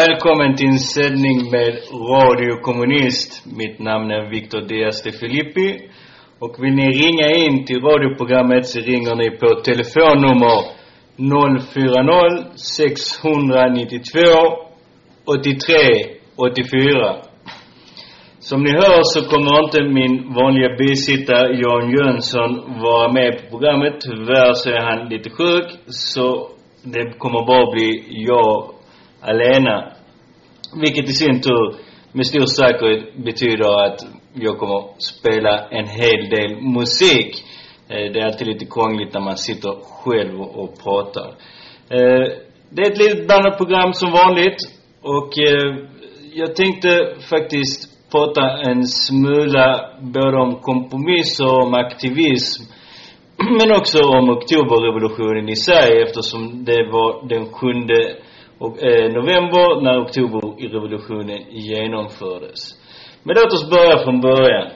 Välkommen till en sändning med Radio Kommunist. Mitt namn är Victor Diaz de Filippi. Och vill ni ringa in till radioprogrammet så ringer ni på telefonnummer 040 692 83 84. Som ni hör så kommer inte min vanliga bisittare Jan Jönsson vara med på programmet. Tyvärr så är han lite sjuk, så det kommer bara bli jag alena. Vilket i sin tur med stor säkerhet betyder att jag kommer spela en hel del musik. Eh, det är alltid lite krångligt när man sitter själv och pratar. Eh, Det är ett litet blandat program som vanligt. Och eh, jag tänkte faktiskt prata en smula både om kompromisser och om aktivism. Men också om oktoberrevolutionen i sig eftersom det var den sjunde och, eh, november när oktoberrevolutionen genomfördes. Men låt oss börja från början.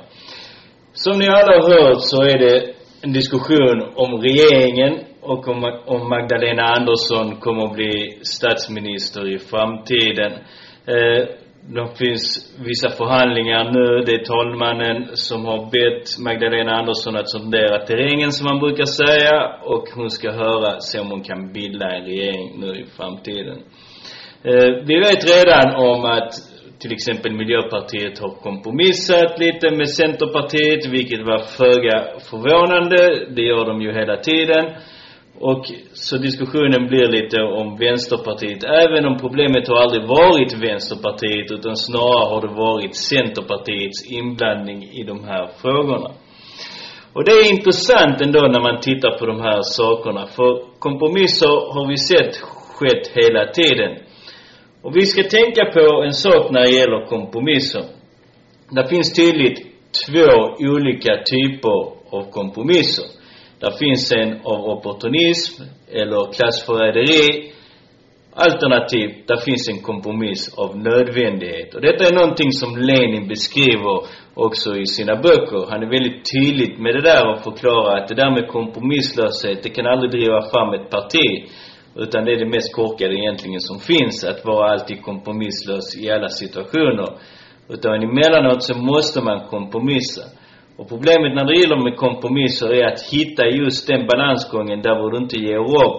Som ni alla har hört så är det en diskussion om regeringen och om, om Magdalena Andersson kommer att bli statsminister i framtiden. Eh, det finns vissa förhandlingar nu. Det är talmannen som har bett Magdalena Andersson att sondera terrängen som man brukar säga och hon ska höra, se om hon kan bilda en regering nu i framtiden. Eh, vi vet redan om att till exempel Miljöpartiet har kompromissat lite med Centerpartiet, vilket var föga förvånande. Det gör de ju hela tiden. Och så diskussionen blir lite om Vänsterpartiet, även om problemet har aldrig varit Vänsterpartiet, utan snarare har det varit Centerpartiets inblandning i de här frågorna. Och det är intressant ändå när man tittar på de här sakerna, för kompromisser har vi sett skett hela tiden. Och vi ska tänka på en sak när det gäller kompromisser. Det finns tydligt två olika typer av kompromisser. Där finns en av opportunism eller klassförräderi. Alternativt, där finns en kompromiss av nödvändighet. Och detta är någonting som Lenin beskriver också i sina böcker. Han är väldigt tydlig med det där och förklarar att det där med kompromisslöshet, det kan aldrig driva fram ett parti. Utan det är det mest korkade egentligen som finns, att vara alltid kompromisslös i alla situationer. Utan emellanåt så måste man kompromissa. Och problemet när det gäller med kompromisser är att hitta just den balansgången där du inte ger upp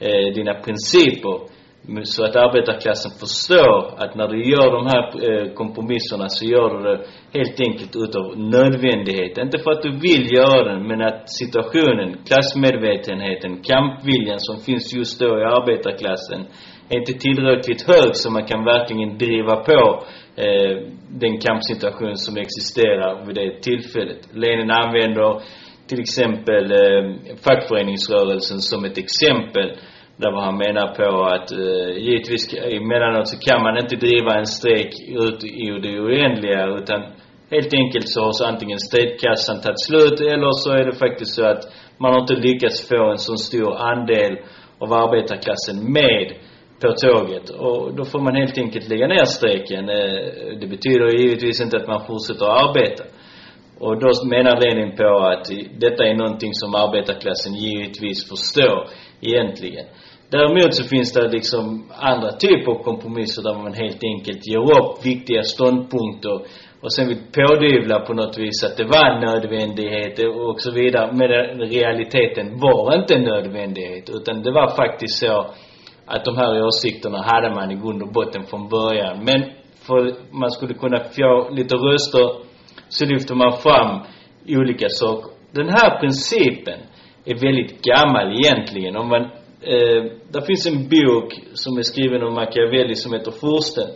eh, dina principer. Så att arbetarklassen förstår att när du gör de här eh, kompromisserna så gör du det helt enkelt utav nödvändighet. Inte för att du vill göra den, men att situationen, klassmedvetenheten, kampviljan som finns just då i arbetarklassen är inte tillräckligt hög så man kan verkligen driva på eh, den kampsituation som existerar vid det tillfället. Lenin använder till exempel eh, fackföreningsrörelsen som ett exempel där vad han menar på att eh, givetvis emellanåt så kan man inte driva en strejk ut i det oändliga utan helt enkelt så har så antingen strejkkassan tagit slut eller så är det faktiskt så att man har inte lyckats få en så stor andel av arbetarklassen med på tåget. Och då får man helt enkelt lägga ner strejken. Eh, det betyder givetvis inte att man fortsätter att arbeta. Och då menar Lenin på att detta är någonting som arbetarklassen givetvis förstår egentligen. Däremot så finns det liksom andra typer av kompromisser där man helt enkelt ger upp viktiga ståndpunkter och sen vill pådyvla på något vis att det var en nödvändighet och så vidare. Men realiteten var inte en nödvändighet utan det var faktiskt så att de här åsikterna hade man i grund och botten från början. Men för man skulle kunna få lite röster så lyfter man fram olika saker. Den här principen är väldigt gammal egentligen. Om man, eh, där finns en bok som är skriven av Machiavelli som heter Fursten.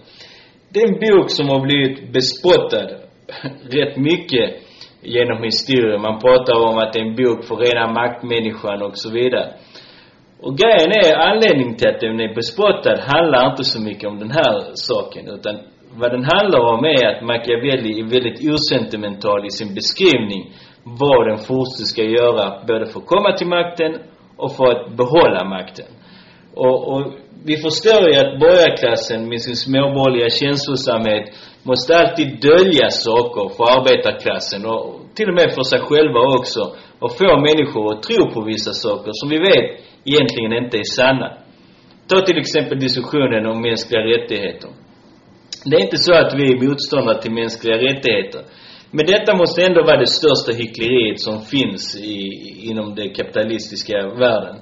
Det är en bok som har blivit bespottad rätt mycket genom historien. Man pratar om att det är en bok för rena maktmänniskan och så vidare. Och grejen är, anledningen till att den är bespottad handlar inte så mycket om den här saken, utan vad den handlar om är att Machiavelli är väldigt osentimental i sin beskrivning vad den furste ska göra, både för att komma till makten och för att behålla makten. Och, och vi förstår ju att borgarklassen med sin småborgerliga känslosamhet måste alltid dölja saker för arbetarklassen och till och med för sig själva också och få människor att tro på vissa saker som vi vet egentligen inte är sanna. Ta till exempel diskussionen om mänskliga rättigheter. Det är inte så att vi är motståndare till mänskliga rättigheter. Men detta måste ändå vara det största hyckleriet som finns i, inom den kapitalistiska världen.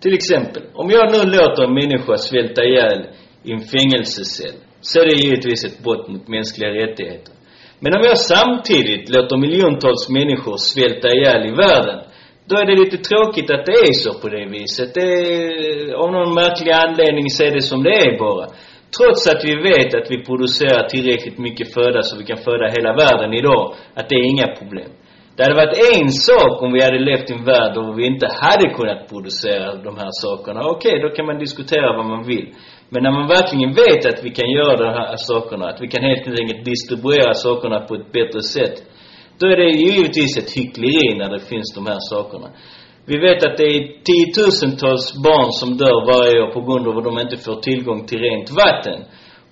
Till exempel, om jag nu låter en människa svälta ihjäl i en fängelsecell, så är det givetvis ett brott mot mänskliga rättigheter. Men om jag samtidigt låter miljontals människor svälta ihjäl i världen, då är det lite tråkigt att det är så på det viset. Det är, av någon märklig anledning så är det som det är bara. Trots att vi vet att vi producerar tillräckligt mycket föda så vi kan föda hela världen idag, att det är inga problem. Det hade varit en sak om vi hade levt i en värld där vi inte hade kunnat producera de här sakerna. Okej, okay, då kan man diskutera vad man vill. Men när man verkligen vet att vi kan göra de här sakerna, att vi kan helt enkelt distribuera sakerna på ett bättre sätt, då är det givetvis ett hyckleri när det finns de här sakerna. Vi vet att det är tiotusentals barn som dör varje år på grund av att de inte får tillgång till rent vatten.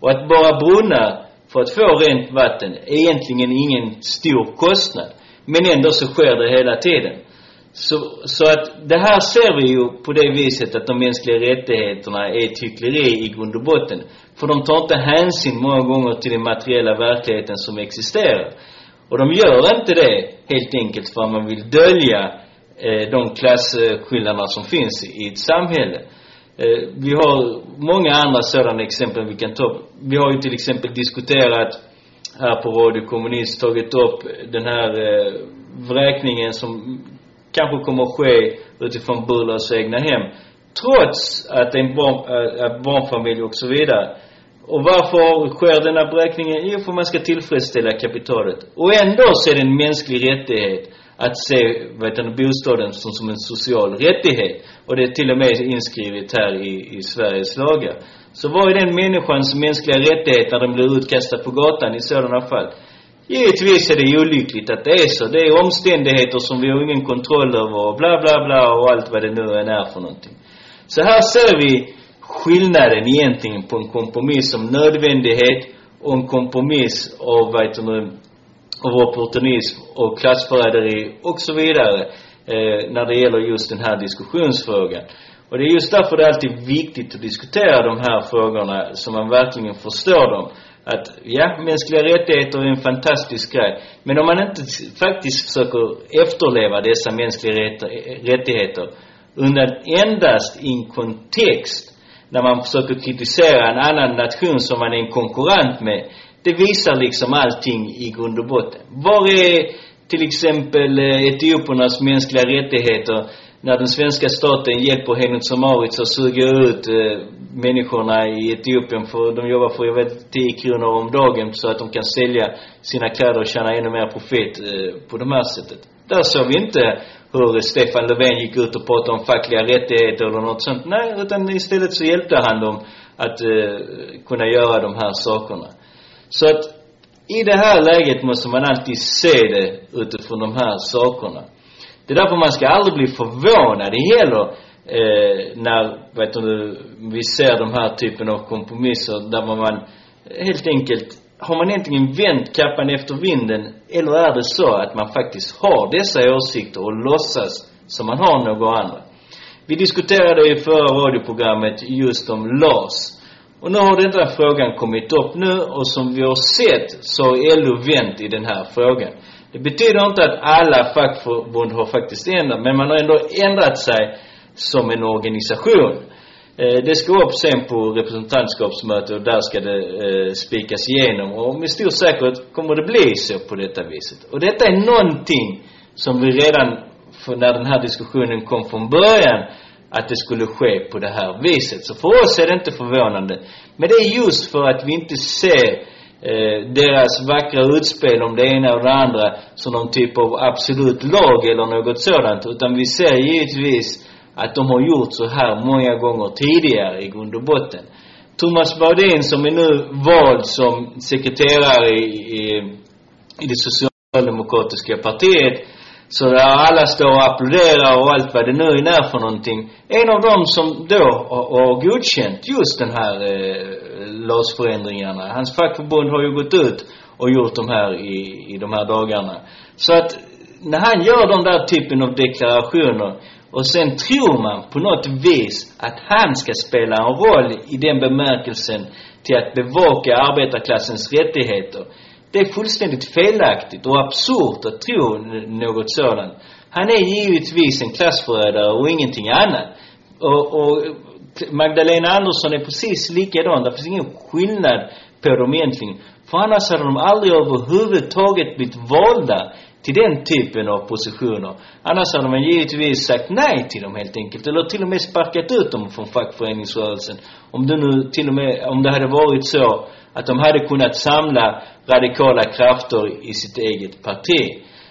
Och att bara brunnar för att få rent vatten är egentligen ingen stor kostnad. Men ändå så sker det hela tiden. Så, så att det här ser vi ju på det viset att de mänskliga rättigheterna är ett hyckleri i grund och botten. För de tar inte hänsyn många gånger till den materiella verkligheten som existerar. Och de gör inte det helt enkelt för att man vill dölja eh, de klasskillnaderna som finns i ett samhälle. Eh, vi har många andra sådana exempel vi kan ta upp. Vi har ju till exempel diskuterat här på Radio Kommunist, tagit upp den här eh, vräkningen som kanske kommer att ske utifrån Burlövs egna hem. Trots att det är en barn, äh, barnfamilj och så vidare. Och varför sker denna vräkningen? Jo, för man ska tillfredsställa kapitalet. Och ändå så är det en mänsklig rättighet att se vad heter bostaden som, som en social rättighet. Och det är till och med inskrivet här i, i Sveriges lagar. Så vad är den människans mänskliga rättighet när den blir utkastad på gatan i sådana fall? Givetvis är det olyckligt att det är så. Det är omständigheter som vi har ingen kontroll över och bla bla bla och allt vad det nu än är för någonting. Så här ser vi skillnaden egentligen på en kompromiss om nödvändighet och en kompromiss av, vad heter det, av opportunism och klassförräderi och så vidare eh, när det gäller just den här diskussionsfrågan. Och det är just därför det är alltid viktigt att diskutera de här frågorna så man verkligen förstår dem. Att, ja, mänskliga rättigheter är en fantastisk grej. Men om man inte faktiskt försöker efterleva dessa mänskliga rättigheter utan endast i en kontext när man försöker kritisera en annan nation som man är en konkurrent med, det visar liksom allting i grund och botten. Var är till exempel eh, mänskliga rättigheter när den svenska staten hjälper Henrik Mauritz att suga ut eh, människorna i Etiopien för de jobbar för, jag vet, 10 kronor om dagen så att de kan sälja sina kläder och tjäna ännu mer profit eh, på det här sättet. Där såg vi inte hur Stefan Löfven gick ut och pratade om fackliga rättigheter eller något sånt. Nej, utan istället så hjälpte han dem att eh, kunna göra de här sakerna. Så att i det här läget måste man alltid se det utifrån de här sakerna. Det är därför man ska aldrig bli förvånad heller eh, när, vet du, vi ser de här typen av kompromisser där man helt enkelt, har man egentligen vänt kappan efter vinden eller är det så att man faktiskt har dessa åsikter och låtsas som man har några andra? Vi diskuterade i förra radioprogrammet just om LAS. Och nu har den där frågan kommit upp nu och som vi har sett så har LO vänt i den här frågan. Det betyder inte att alla fackförbund har faktiskt ändrat, men man har ändå ändrat sig som en organisation. Eh, det ska upp sen på representantskapsmöte och där ska det eh, spikas igenom. Och med stor säkerhet kommer det bli så på detta viset. Och detta är någonting som vi redan, för när den här diskussionen kom från början, att det skulle ske på det här viset. Så för oss är det inte förvånande. Men det är just för att vi inte ser eh, deras vackra utspel om det ena och det andra som någon typ av absolut lag eller något sådant. Utan vi ser givetvis att de har gjort så här många gånger tidigare i grund och botten. Thomas Baudin som är nu vald som sekreterare i, i, i det socialdemokratiska partiet, så där alla står och applåderar och allt vad det nu är för någonting. En av dem som då har, har godkänt just den här eh, LAS-förändringarna. Hans fackförbund har ju gått ut och gjort de här i, i de här dagarna. Så att när han gör de där typen av deklarationer och sen tror man på något vis att han ska spela en roll i den bemärkelsen till att bevaka arbetarklassens rättigheter. Det är fullständigt felaktigt och absurt att tro något sådant. Han är givetvis en klassförrädare och ingenting annat. Och, och Magdalena Andersson är precis likadan. Det finns ingen skillnad på dem egentligen. För annars hade de aldrig överhuvudtaget blivit valda till den typen av positioner. Annars hade man givetvis sagt nej till dem helt enkelt. Eller till och med sparkat ut dem från fackföreningsrörelsen. Om det nu till och med, om det hade varit så att de hade kunnat samla radikala krafter i sitt eget parti.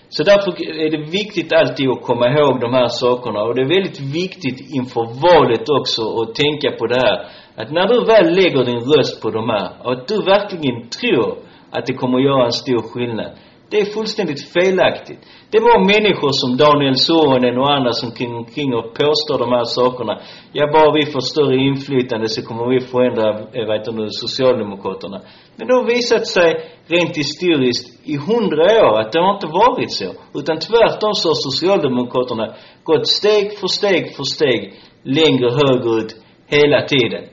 Så därför är det viktigt alltid att komma ihåg de här sakerna. Och det är väldigt viktigt inför valet också att tänka på det här. Att när du väl lägger din röst på de här, och att du verkligen tror att det kommer att göra en stor skillnad. Det är fullständigt felaktigt. Det var människor som Daniel Suhonen och andra som kring, kring och påstår de här sakerna. Ja, bara vi får större inflytande så kommer vi förändra, eh, vad vet du, Socialdemokraterna. Men det har visat sig rent historiskt i hundra år att det har inte varit så. Utan tvärtom så har Socialdemokraterna gått steg för steg för steg längre högerut hela tiden.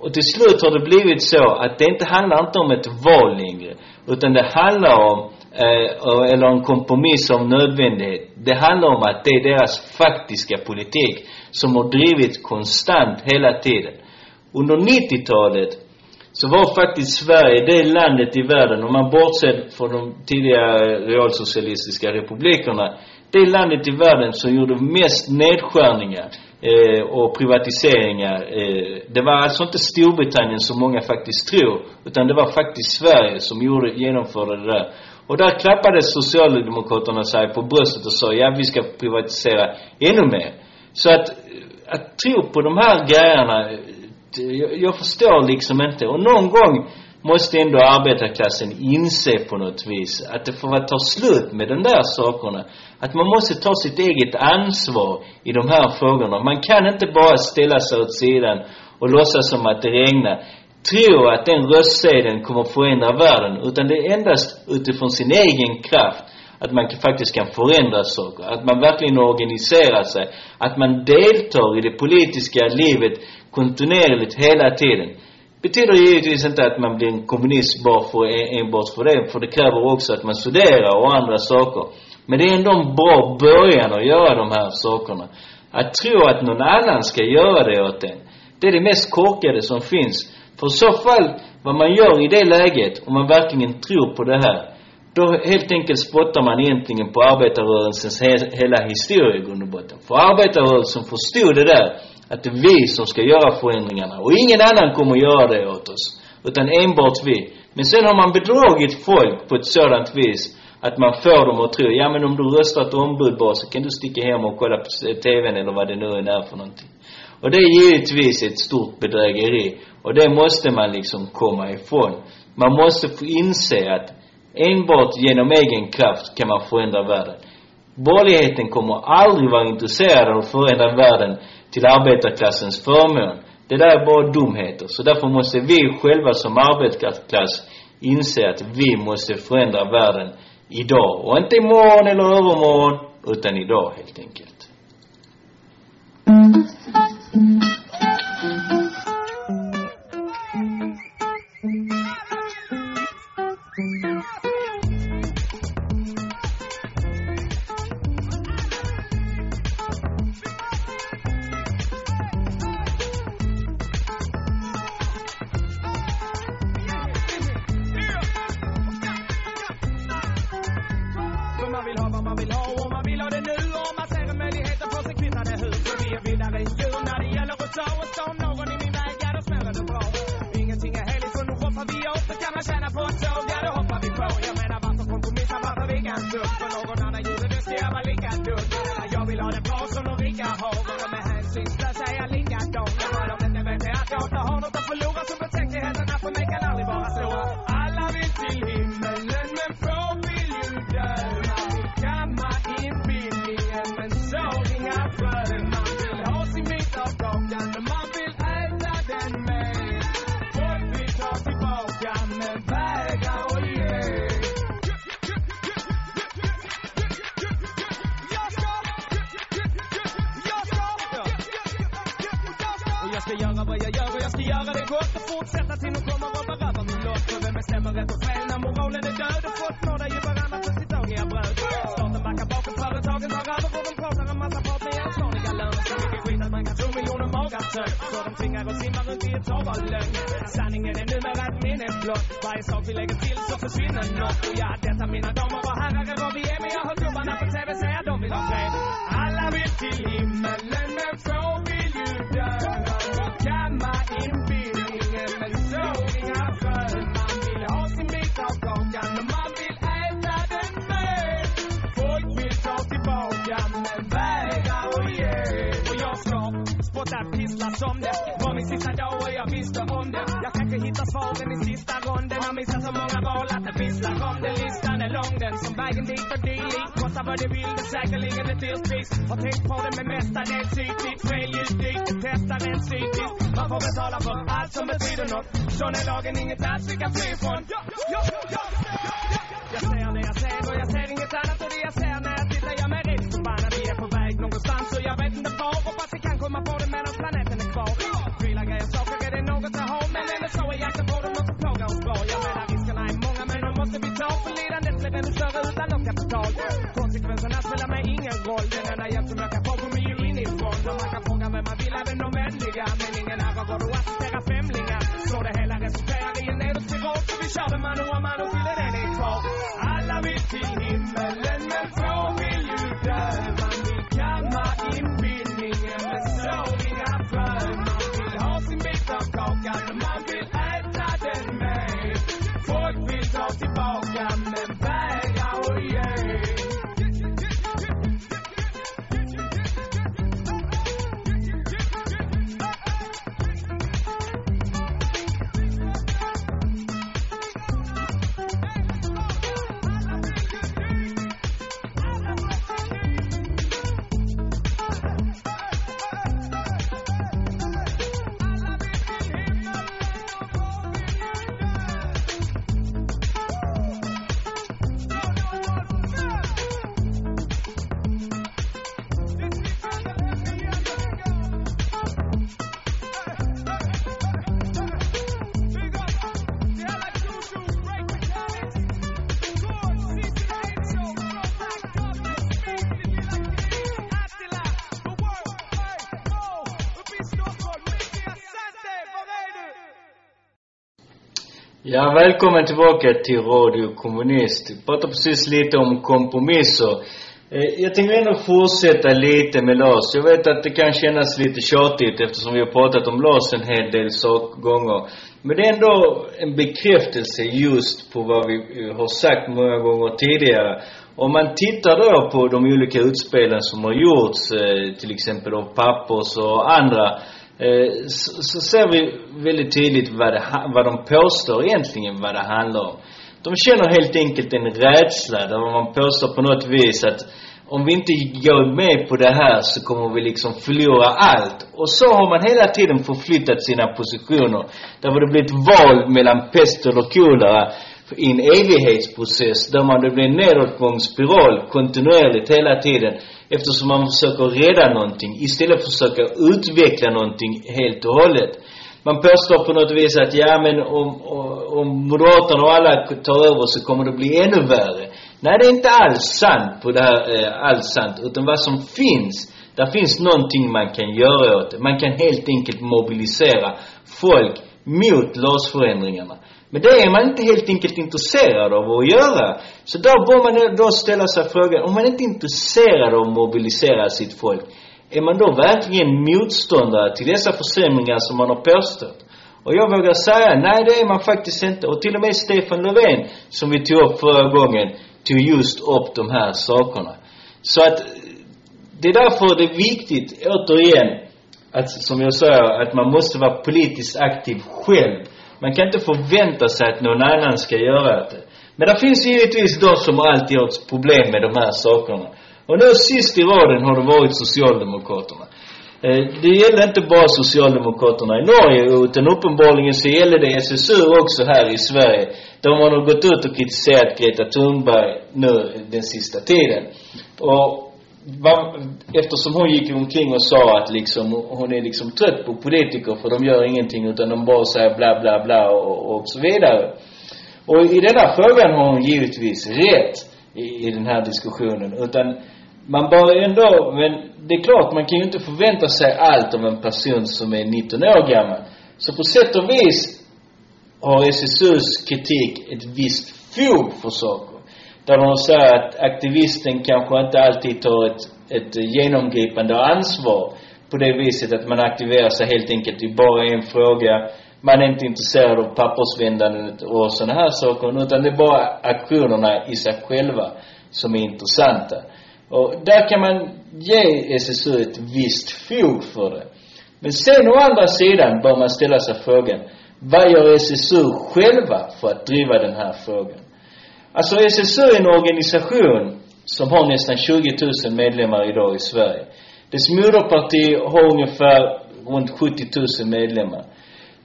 Och till slut har det blivit så att det inte handlar inte om ett val längre. Utan det handlar om eh, eller en kompromiss om nödvändighet. Det handlar om att det är deras faktiska politik som har drivits konstant hela tiden. Under 90-talet så var faktiskt Sverige det landet i världen, om man bortser från de tidigare realsocialistiska republikerna, det landet i världen som gjorde mest nedskärningar eh, och privatiseringar. Eh, det var alltså inte Storbritannien som många faktiskt tror, utan det var faktiskt Sverige som gjorde, genomförde det där. Och där klappade Socialdemokraterna sig på bröstet och sa, ja vi ska privatisera ännu mer. Så att, att tro på de här grejerna, jag, jag förstår liksom inte. Och någon gång måste ändå arbetarklassen inse på något vis att det får ta slut med de där sakerna. Att man måste ta sitt eget ansvar i de här frågorna. Man kan inte bara ställa sig åt sidan och låtsas som att det regnar tro att den röstsedeln kommer att förändra världen, utan det är endast utifrån sin egen kraft att man faktiskt kan förändra saker. Att man verkligen organiserar sig. Att man deltar i det politiska livet kontinuerligt hela tiden. Betyder givetvis inte att man blir en kommunist bara för, enbart för det, för det kräver också att man studerar och andra saker. Men det är ändå en bra början att göra de här sakerna. Att tro att någon annan ska göra det åt en, det är det mest korkade som finns. För i så fall, vad man gör i det läget, om man verkligen tror på det här, då helt enkelt spottar man egentligen på arbetarrörelsens he hela historia i grund och botten. För arbetarrörelsen förstod det där, att det är vi som ska göra förändringarna. Och ingen annan kommer att göra det åt oss. Utan enbart vi. Men sen har man bedragit folk på ett sådant vis att man får dem att tro, ja men om du röstar ett ombud bara så kan du sticka hem och kolla på TVn eller vad det nu är för någonting. Och det är givetvis ett stort bedrägeri. Och det måste man liksom komma ifrån. Man måste få inse att enbart genom egen kraft kan man förändra världen. Borgerligheten kommer aldrig vara intresserad av att förändra världen till arbetarklassens förmån. Det där är bara dumheter. Så därför måste vi själva som arbetarklass inse att vi måste förändra världen idag. Och inte imorgon eller övermorgon, utan idag helt enkelt. Mm. Till himmelen men få vill ju dö. Gamla kamma inbillningen men så inga frön. Man vill ha sin bit av kakan och man vill äta den med. Folk vill ta tillbaka men vägrar att ge. Och jag ska spotta pissla som det var min sista dag och jag visste om det. Jag kanske hittar svaren i sista ronden. Har missat så många val att det visslar om det. Listan är lång den som vägen dit vad det vill, det är säkerligen ett dyrt pris. Har tänkt på det men mestadels ytligt. Fel ljud det testar en psykiskt. Man får betala för allt som betyder något. Sån är lagen, inget alls vi kan fly ifrån. Jag ser det jag ser och jag ser inget annat och det jag ser när jag tittar gör mig riktigt förbannad. Vi är på väg någonstans och jag vet inte var. Hoppas vi kan komma på det medan planeten är kvar. Prylar, grejer, saker, är det något jag har Men ändå så är jakten på det, något som plågar oss bra. Jag menar riskerna är många men de måste vi ta. För lidandet blir ännu större utan något kapital. Ja, välkommen tillbaka till Radio Kommunist. Vi pratade precis lite om kompromisser. Eh, jag tänker ändå fortsätta lite med LAS. Jag vet att det kan kännas lite tjatigt eftersom vi har pratat om LAS en hel del sak gånger. Men det är ändå en bekräftelse just på vad vi eh, har sagt många gånger tidigare. Om man tittar då på de olika utspelen som har gjorts, eh, till exempel av Pappers och andra, Eh, så, så ser vi väldigt tydligt vad, det, vad de påstår egentligen vad det handlar om. De känner helt enkelt en rädsla där man påstår på något vis att om vi inte går med på det här så kommer vi liksom förlora allt. Och så har man hela tiden förflyttat sina positioner. Där har det blivit val mellan pest och kolera i en evighetsprocess där man det blir en nedåtgångsspiral kontinuerligt hela tiden eftersom man försöker rädda någonting istället för att försöka utveckla någonting helt och hållet. Man påstår på något vis att ja men om, om, om Moderaterna och alla tar över så kommer det bli ännu värre. Nej, det är inte alls sant på det här, eh, alls sant. Utan vad som finns, där finns någonting man kan göra åt det. Man kan helt enkelt mobilisera folk mot LAS-förändringarna. Men det är man inte helt enkelt intresserad av att göra. Så då bör man då ställa sig frågan, om man inte är intresserad av att mobilisera sitt folk, är man då verkligen motståndare till dessa försämringar som man har påstått? Och jag vågar säga, nej det är man faktiskt inte. Och till och med Stefan Löfven, som vi tog upp förra gången, tog just upp de här sakerna. Så att, det är därför det är viktigt, återigen, att, som jag sa, att man måste vara politiskt aktiv själv. Man kan inte förvänta sig att någon annan ska göra det. Men det finns givetvis de som alltid har ett problem med de här sakerna. Och nu sist i raden har det varit Socialdemokraterna. Eh, det gäller inte bara Socialdemokraterna i Norge, utan uppenbarligen så gäller det SSU också här i Sverige. De har nog gått ut och kritiserat Greta Thunberg nu den sista tiden. Och eftersom hon gick omkring och sa att liksom, hon är liksom trött på politiker för de gör ingenting utan de bara säger bla bla bla och, och så vidare. Och i denna frågan har hon givetvis rätt i, i den här diskussionen. Utan man bör ändå, men det är klart, man kan ju inte förvänta sig allt av en person som är 19 år gammal. Så på sätt och vis har SSUs kritik ett visst fog för saker. Där de säger att aktivisten kanske inte alltid tar ett, ett genomgripande ansvar på det viset att man aktiverar sig helt enkelt i bara en fråga. Man är inte intresserad av pappersvändandet och sådana här saker, utan det är bara aktionerna i sig själva som är intressanta. Och där kan man ge SSU ett visst fog för det. Men sen å andra sidan bör man ställa sig frågan, vad gör SSU själva för att driva den här frågan? Alltså SSU är en organisation som har nästan 20 000 medlemmar idag i Sverige. Dess moderparti har ungefär runt 70 000 medlemmar.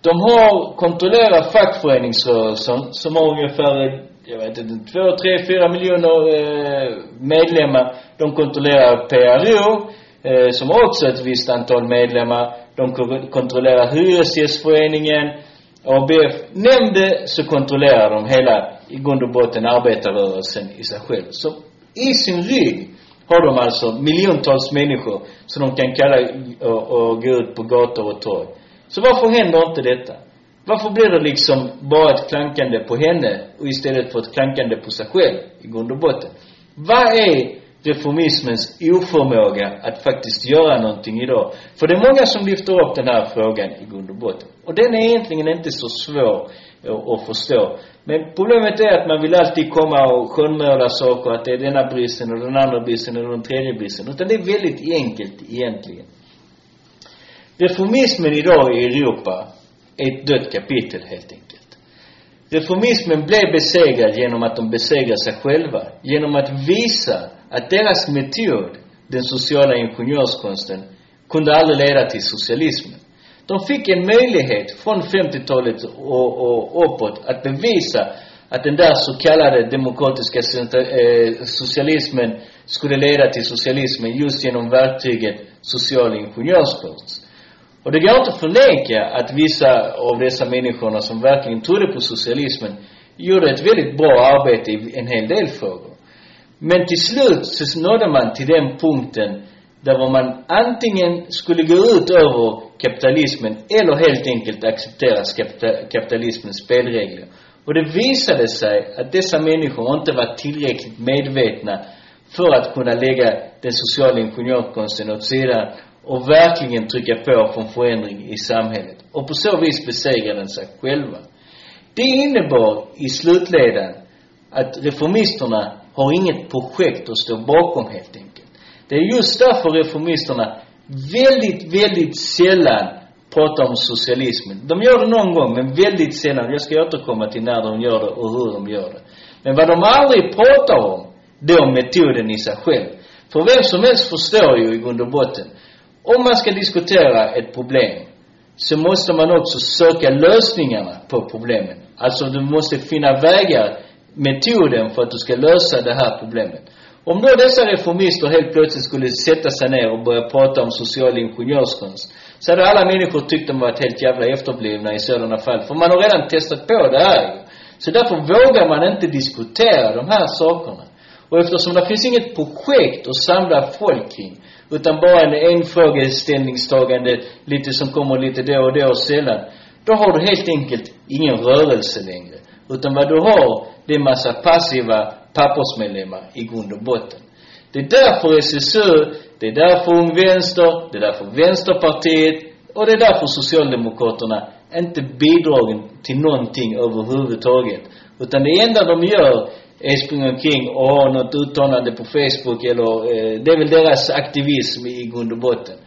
De har kontrollerar fackföreningsrörelsen som har ungefär, jag vet inte, två, tre, fyra miljoner eh, medlemmar. De kontrollerar PRO, eh, som har också ett visst antal medlemmar. De kontrollerar Hyresgästföreningen, ABF. Nämn det så kontrollerar de hela, i grund och botten, arbetarrörelsen i sig själv. Så i sin rygg har de alltså miljontals människor som de kan kalla och, och gå ut på gator och torg. Så varför händer inte detta? Varför blir det liksom bara ett klankande på henne och istället för ett klankande på sig själv i grund och botten? Vad är reformismens oförmåga att faktiskt göra någonting idag? För det är många som lyfter upp den här frågan i grund och botten. Och den är egentligen inte så svår och förstå. Men problemet är att man vill alltid komma och skönmåla saker, att det är denna bristen och den andra bristen och den tredje bristen. Utan det är väldigt enkelt egentligen. Reformismen idag i Europa är ett dött kapitel helt enkelt. Reformismen blev besegrad genom att de besegrade sig själva. Genom att visa att deras metod, den sociala ingenjörskonsten, kunde aldrig leda till socialismen. De fick en möjlighet från 50-talet och, och uppåt att bevisa att den där så kallade demokratiska eh, socialismen skulle leda till socialismen just genom verktyget social ingenjörskonst. Och det går inte att förneka att vissa av dessa människorna som verkligen trodde på socialismen gjorde ett väldigt bra arbete i en hel del frågor. Men till slut så nådde man till den punkten där man antingen skulle gå ut över kapitalismen eller helt enkelt acceptera kapitalismens spelregler. Och det visade sig att dessa människor inte var tillräckligt medvetna för att kunna lägga den sociala ingenjörskonsten åt sidan och verkligen trycka på för en förändring i samhället. Och på så vis besegrade den sig själva. Det innebar i slutledan att reformisterna har inget projekt att stå bakom helt enkelt. Det är just därför reformisterna väldigt, väldigt sällan pratar om socialismen. De gör det någon gång, men väldigt sällan. Jag ska återkomma till när de gör det och hur de gör det. Men vad de aldrig pratar om, det är om metoden i sig själv. För vem som helst förstår ju i grund och botten om man ska diskutera ett problem så måste man också söka lösningarna på problemen. Alltså du måste finna vägar, metoden för att du ska lösa det här problemet. Om då dessa reformister helt plötsligt skulle sätta sig ner och börja prata om social ingenjörskonst så hade alla människor tyckt de varit helt jävla efterblivna i sådana fall. För man har redan testat på det här Så därför vågar man inte diskutera de här sakerna. Och eftersom det finns inget projekt att samla folk kring utan bara en enfrågeställningstagande, lite som kommer lite då och då och sällan. Då har du helt enkelt ingen rörelse längre. Utan vad du har, det är massa passiva pappersmedlemmar i grund och botten. Det är därför SSU, det är därför Ung Vänster, det är därför Vänsterpartiet och det är därför Socialdemokraterna inte bidragen till någonting överhuvudtaget. Utan det enda de gör är springa omkring och ha något uttalande på Facebook eller, eh, det är väl deras aktivism i grund och botten.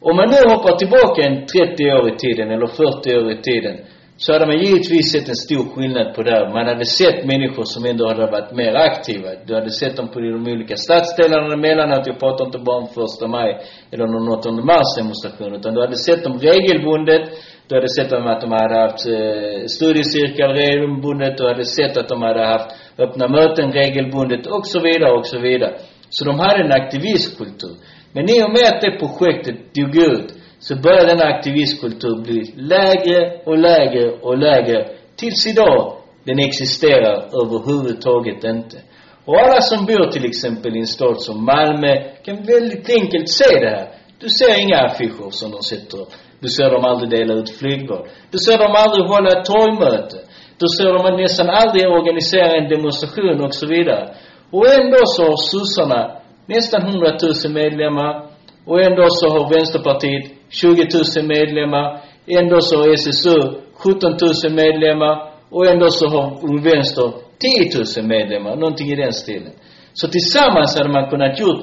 Om man nu hoppar tillbaka en 30 år i tiden eller 40 år i tiden så hade man givetvis sett en stor skillnad på det. Man hade sett människor som ändå hade varit mer aktiva. Du hade sett dem på de olika stadsdelarna emellanåt. Jag pratar inte bara om första maj eller någon 8 mars demonstration. Utan du hade sett dem regelbundet. Du hade sett dem att de hade haft eh, studiecirklar regelbundet. Du hade sett att de hade haft öppna möten regelbundet och så vidare och så vidare. Så de hade en aktivistkultur. Men i och med att det projektet dog ut så börjar denna aktivistkultur bli lägre och lägre och lägre tills idag den existerar överhuvudtaget inte. Och alla som bor till exempel i en stad som Malmö kan väldigt enkelt se det här. Du ser inga affischer som de sätter upp. Du ser dem aldrig dela ut flygblad. Du ser dem aldrig hålla ett torgmöte. Du ser dem nästan aldrig organisera en demonstration och så vidare. Och ändå så har sossarna nästan 100 000 medlemmar. Och ändå så har Vänsterpartiet 20 000 medlemmar. Ändå så har SSU 17 000 medlemmar. Och ändå så har Ung Vänster 10 000 medlemmar. Någonting i den stilen. Så tillsammans hade man kunnat gjort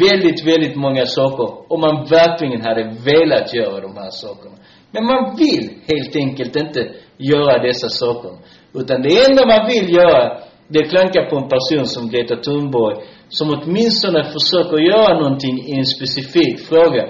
väldigt, väldigt många saker om man verkligen hade velat göra de här sakerna. Men man vill helt enkelt inte göra dessa saker. Utan det enda man vill göra, det är klanka på en person som Greta Thunborg, som åtminstone försöker göra någonting i en specifik fråga.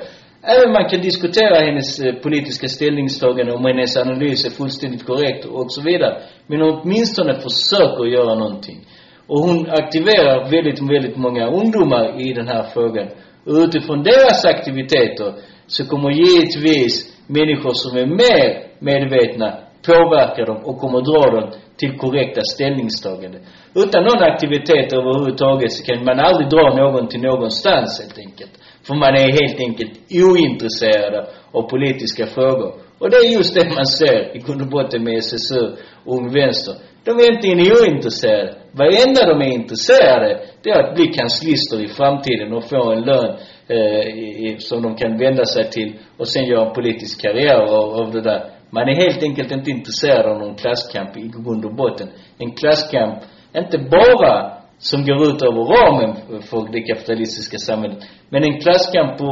Även man kan diskutera hennes eh, politiska ställningstagande, om hennes analys är fullständigt korrekt och så vidare. Men hon åtminstone försöker göra någonting. Och hon aktiverar väldigt, väldigt många ungdomar i den här frågan. Och utifrån deras aktiviteter så kommer givetvis människor som är mer medvetna påverka dem och kommer dra dem till korrekta ställningstaganden. Utan någon aktivitet överhuvudtaget så kan man aldrig dra någon till någonstans helt enkelt. För man är helt enkelt ointresserad av politiska frågor. Och det är just det man ser i grund och botten med SSU och Ung Vänster. De är egentligen ointresserade. Varenda de är intresserade, det är att bli kanslister i framtiden och få en lön eh, som de kan vända sig till och sen göra en politisk karriär av, av det där. Man är helt enkelt inte intresserad av någon klasskamp i grund och botten. En klasskamp, inte bara som går ut över ramen för det kapitalistiska samhället, men en klasskamp på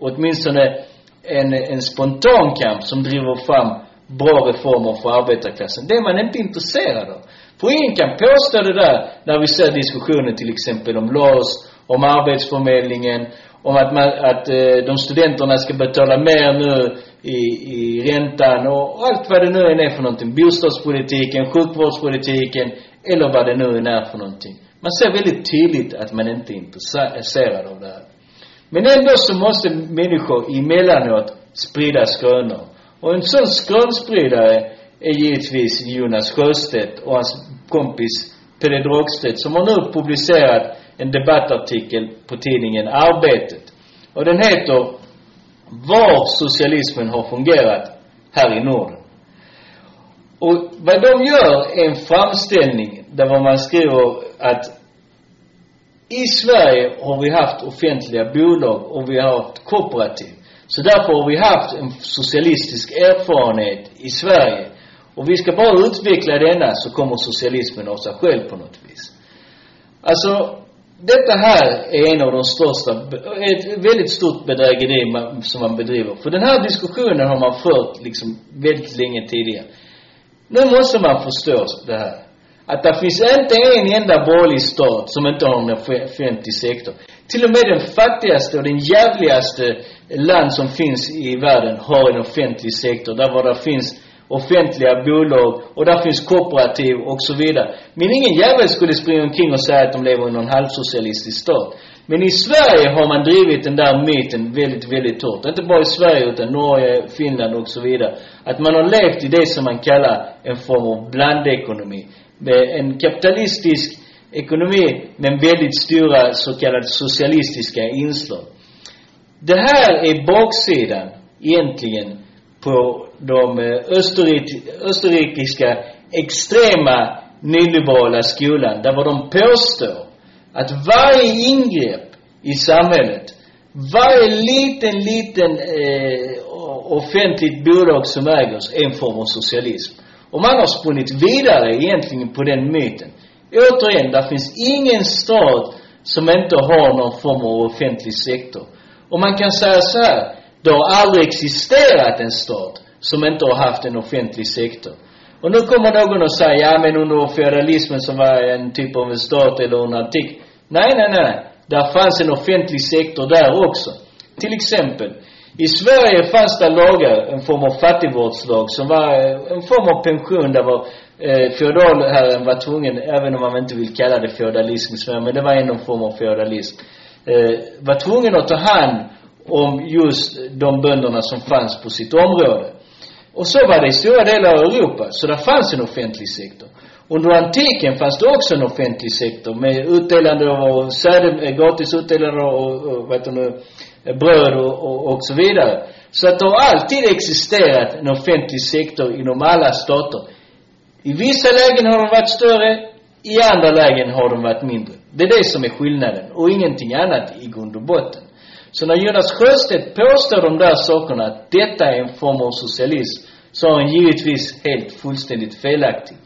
åtminstone en, en spontan kamp som driver fram bra reformer för arbetarklassen. Det är man inte intresserad av. För ingen kan påstå det där när vi ser diskussionen till exempel om LAS, om arbetsförmedlingen, om att, man, att eh, de studenterna ska betala mer nu i, i räntan och allt vad det nu än är för någonting. Bostadspolitiken, sjukvårdspolitiken eller vad det nu än är för någonting. Man ser väldigt tydligt att man inte är intresserad av det här. Men ändå så måste människor emellanåt sprida skrönor. Och en sån skrönspridare är givetvis Jonas Sjöstedt och hans kompis Pelle Drogstedt som har nu publicerat en debattartikel på tidningen Arbetet. Och den heter Var socialismen har fungerat här i Norden. Och vad de gör är en framställning där man skriver att i Sverige har vi haft offentliga bolag och vi har haft kooperativ. Så därför har vi haft en socialistisk erfarenhet i Sverige. Och vi ska bara utveckla denna så kommer socialismen av sig själv på något vis. Alltså, detta här är en av de största, ett väldigt stort bedrägeri man, som man bedriver. För den här diskussionen har man fört liksom väldigt länge tidigare. Nu måste man förstå det här. Att det finns inte en enda borgerlig stat som inte har en offentlig sektor. Till och med den fattigaste och den jävligaste land som finns i världen har en offentlig sektor. Där var det finns offentliga bolag och där finns kooperativ och så vidare. Men ingen jävel skulle springa omkring och säga att de lever i någon halvsocialistisk stat. Men i Sverige har man drivit den där myten väldigt, väldigt hårt. Inte bara i Sverige utan Norge, Finland och så vidare. Att man har levt i det som man kallar en form av blandekonomi. Med en kapitalistisk ekonomi med väldigt stora så kallade socialistiska inslag. Det här är baksidan egentligen på de eh, österrik, österrikiska extrema nyliberala skolan, där vad de påstår att varje ingrepp i samhället, varje liten, liten eh, offentligt bolag som ägers är en form av socialism. Och man har spunnit vidare egentligen på den myten. Återigen, där finns ingen stat som inte har någon form av offentlig sektor. Och man kan säga så här, det har aldrig existerat en stat som inte har haft en offentlig sektor. Och nu kommer någon och säger, ja men under feodalismen som var en typ av en stat eller en antik. Nej, nej, nej. Där fanns en offentlig sektor där också. Till exempel, i Sverige fanns det lagar, en form av fattigvårdslag som var eh, en form av pension där var eh, feodalherren var tvungen, även om man inte vill kalla det feodalism i Sverige, men det var ändå en form av feodalism, eh, var tvungen att ta hand om just de bönderna som fanns på sitt område. Och så var det i stora delar av Europa, så det fanns en offentlig sektor. Under antiken fanns det också en offentlig sektor med utdelande av säde, eh, gratis utdelande av, eh, vad heter det, eh, bröd och, och, och så vidare. Så att det har alltid existerat en offentlig sektor inom alla stater. I vissa lägen har den varit större, i andra lägen har den varit mindre. Det är det som är skillnaden och ingenting annat i grund och botten. Så när Jonas Sjöstedt påstår de där sakerna, att detta är en form av socialism, så är han givetvis helt fullständigt felaktig.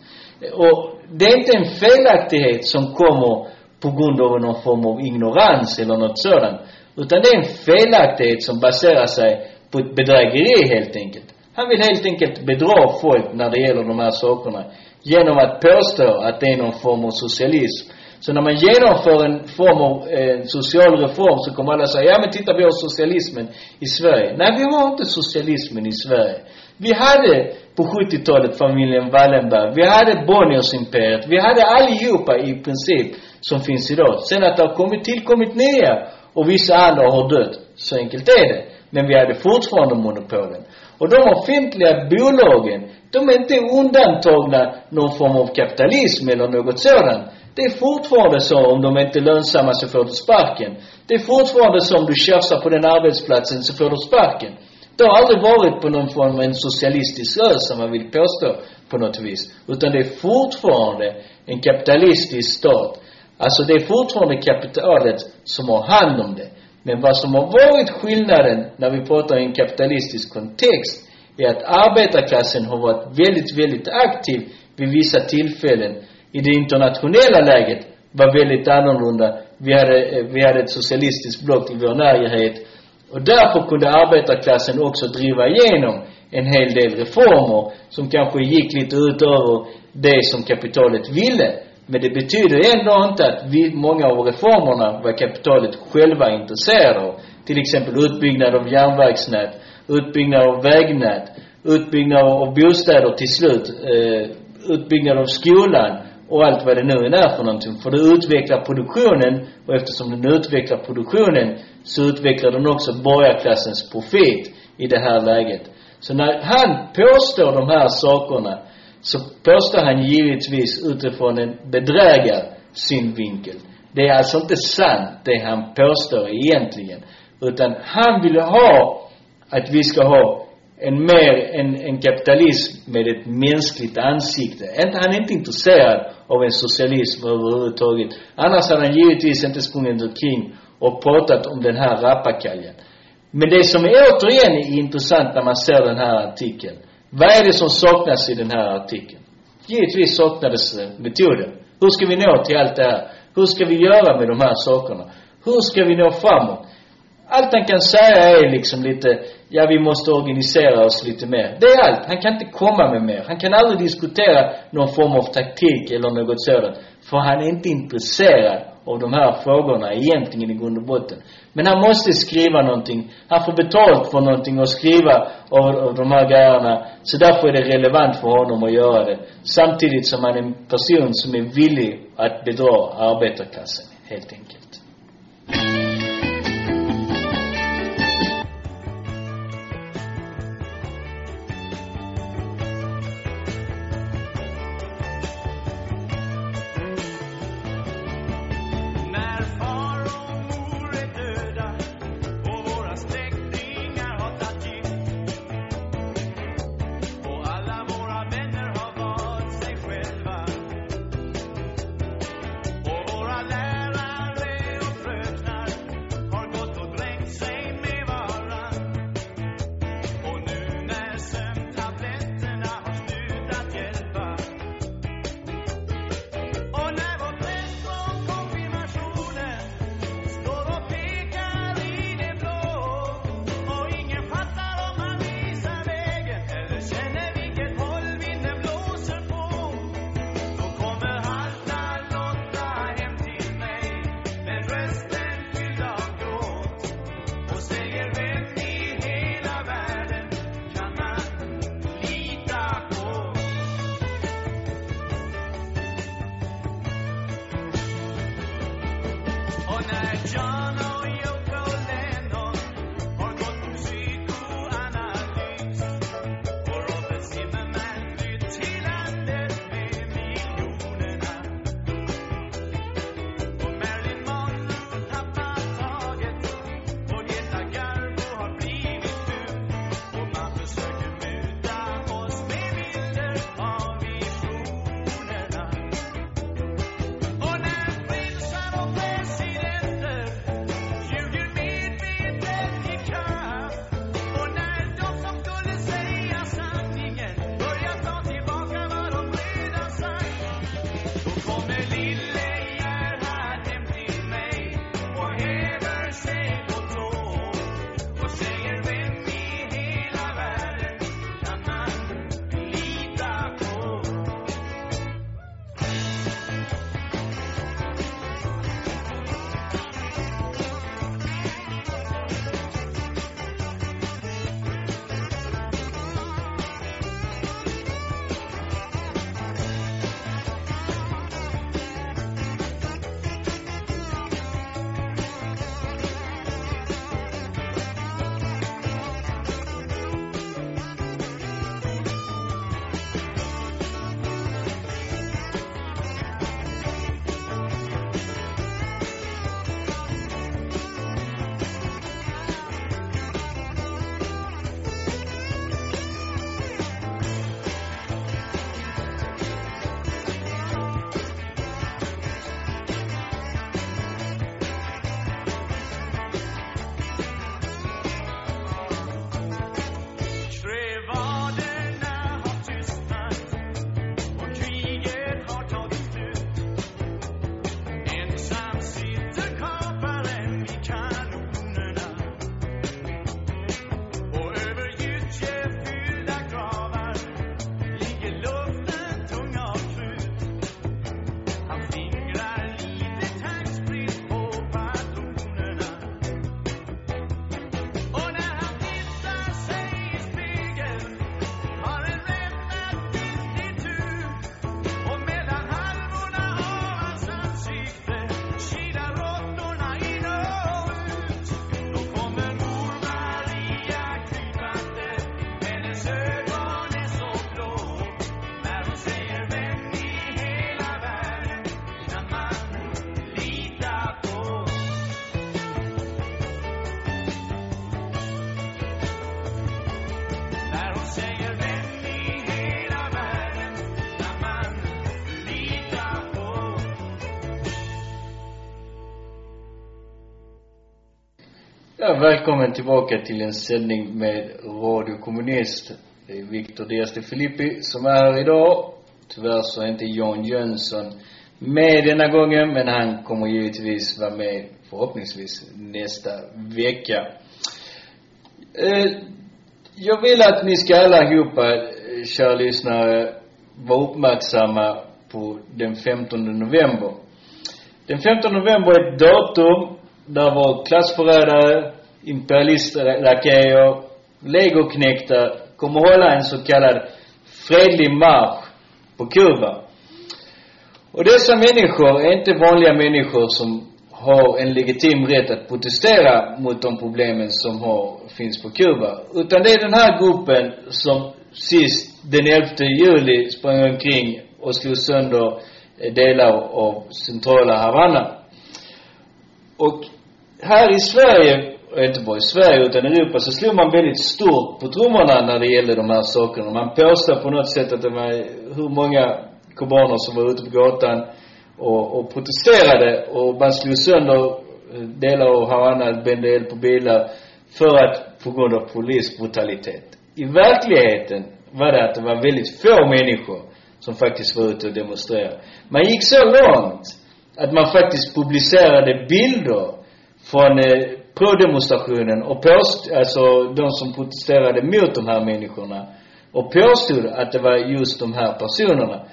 Och det är inte en felaktighet som kommer på grund av någon form av ignorans eller något sådant. Utan det är en felaktighet som baserar sig på ett bedrägeri helt enkelt. Han vill helt enkelt bedra folk när det gäller de här sakerna. Genom att påstå att det är någon form av socialism. Så när man genomför en form av eh, social reform så kommer alla säga, ja men titta vi har socialismen i Sverige. Nej, vi har inte socialismen i Sverige. Vi hade på 70-talet familjen Wallenberg. Vi hade Bonniersimperiet. Vi hade allihopa i princip som finns idag. Sen att det har kommit, tillkommit nya och vissa andra har dött. Så enkelt är det. Men vi hade fortfarande monopolen. Och de offentliga bolagen, de är inte undantagna någon form av kapitalism eller något sådant. Det är fortfarande så, om de inte är lönsamma så får du sparken. Det är fortfarande så, om du tjafsar på den arbetsplatsen så får du sparken. Det har aldrig varit på någon form av en socialistisk rörelse, som man vill påstå på något vis. Utan det är fortfarande en kapitalistisk stat. Alltså det är fortfarande kapitalet som har hand om det. Men vad som har varit skillnaden när vi pratar i en kapitalistisk kontext är att arbetarklassen har varit väldigt, väldigt aktiv vid vissa tillfällen. I det internationella läget var väldigt annorlunda. Vi hade, eh, vi hade ett socialistiskt block i vår närhet. Och därför kunde arbetarklassen också driva igenom en hel del reformer som kanske gick lite utöver det som kapitalet ville. Men det betyder ändå inte att vi, många av reformerna var kapitalet själva intresserade av. Till exempel utbyggnad av järnvägsnät, utbyggnad av vägnät, utbyggnad av bostäder till slut, eh, utbyggnad av skolan och allt vad det nu än är för någonting. För det utvecklar produktionen och eftersom den utvecklar produktionen så utvecklar den också borgarklassens profit i det här läget. Så när han påstår de här sakerna så påstår han givetvis utifrån en bedrägarsynvinkel. Det är alltså inte sant det han påstår egentligen. Utan han vill ha att vi ska ha en mer, en, en kapitalism med ett mänskligt ansikte. Han är inte intresserad av en socialism överhuvudtaget. Annars hade han givetvis inte sprungit omkring och pratat om den här rappakaljen. Men det som är återigen är intressant när man ser den här artikeln. Vad är det som saknas i den här artikeln? Givetvis saknades eh, metoden. Hur ska vi nå till allt det här? Hur ska vi göra med de här sakerna? Hur ska vi nå framåt? Allt han kan säga är liksom lite, ja vi måste organisera oss lite mer. Det är allt. Han kan inte komma med mer. Han kan aldrig diskutera någon form av taktik eller något sådant. För han är inte intresserad av de här frågorna egentligen i grund och botten. Men han måste skriva någonting. Han får betalt för någonting att skriva av, av de här grejerna. Så därför är det relevant för honom att göra det. Samtidigt som han är en person som är villig att bedra arbetarklassen, helt enkelt. Ja, välkommen tillbaka till en sändning med Radio Kommunist. Det är Victor Diaz de Filippi som är här idag. Tyvärr så är inte Jan Jönsson med denna gången, men han kommer givetvis vara med förhoppningsvis nästa vecka. Eh, jag vill att ni ska allihopa, eh, kära lyssnare, vara uppmärksamma på den 15 november. Den 15 november är ett datum där vår klassförrädare, imperialistrakejer, legoknektar kommer hålla en så kallad fredlig marsch på Kuba. Och dessa människor är inte vanliga människor som har en legitim rätt att protestera mot de problemen som har, finns på Kuba. Utan det är den här gruppen som sist, den 11 juli, sprang omkring och slog sönder eh, delar av centrala Havanna. Och här i Sverige, eh, och inte bara i Sverige utan i Europa, så slog man väldigt stort på trummorna när det gällde de här sakerna. Man påstod på något sätt att det var hur många kubaner som var ute på gatan och, och protesterade och man slog sönder eh, delar av Havanna, brände eld på bilar för att, på grund av polisbrutalitet. I verkligheten var det att det var väldigt få människor som faktiskt var ute och demonstrerade. Man gick så långt att man faktiskt publicerade bilder från eh, pro-demonstrationen och påst, alltså de som protesterade mot de här människorna och påstod att det var just de här personerna.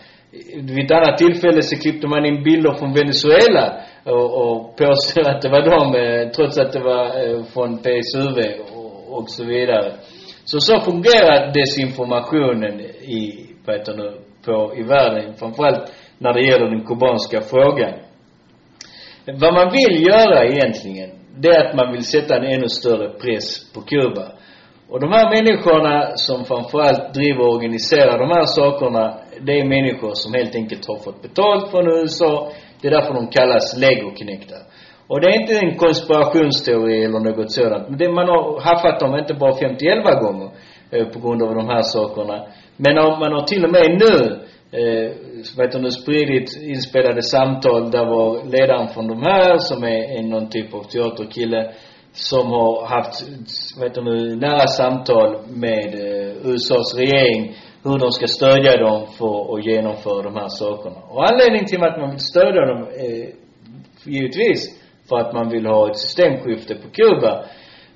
Vid ett annat tillfälle så klippte man in bilder från Venezuela och, och påstod att det var de, eh, trots att det var eh, från PSUV och, och så vidare. Så så fungerar desinformationen i, vad heter det, på, i världen, framförallt när det gäller den kubanska frågan. Vad man vill göra egentligen, det är att man vill sätta en ännu större press på Kuba. Och de här människorna som framförallt driver och organiserar de här sakerna, det är människor som helt enkelt har fått betalt från USA. Det är därför de kallas legoknektar. Och det är inte en konspirationsteori eller något sådant. Men det, man har haffat dem inte bara 50 gånger eh, på grund av de här sakerna. Men man har till och med nu eh, vad heter det, spridit inspelade samtal där var ledaren från de här, som är en, någon typ av teaterkille, som har haft, vad heter det, nära samtal med eh, USAs regering hur de ska stödja dem för att genomföra de här sakerna. Och anledningen till att man vill stödja dem är givetvis för att man vill ha ett systemskifte på Kuba.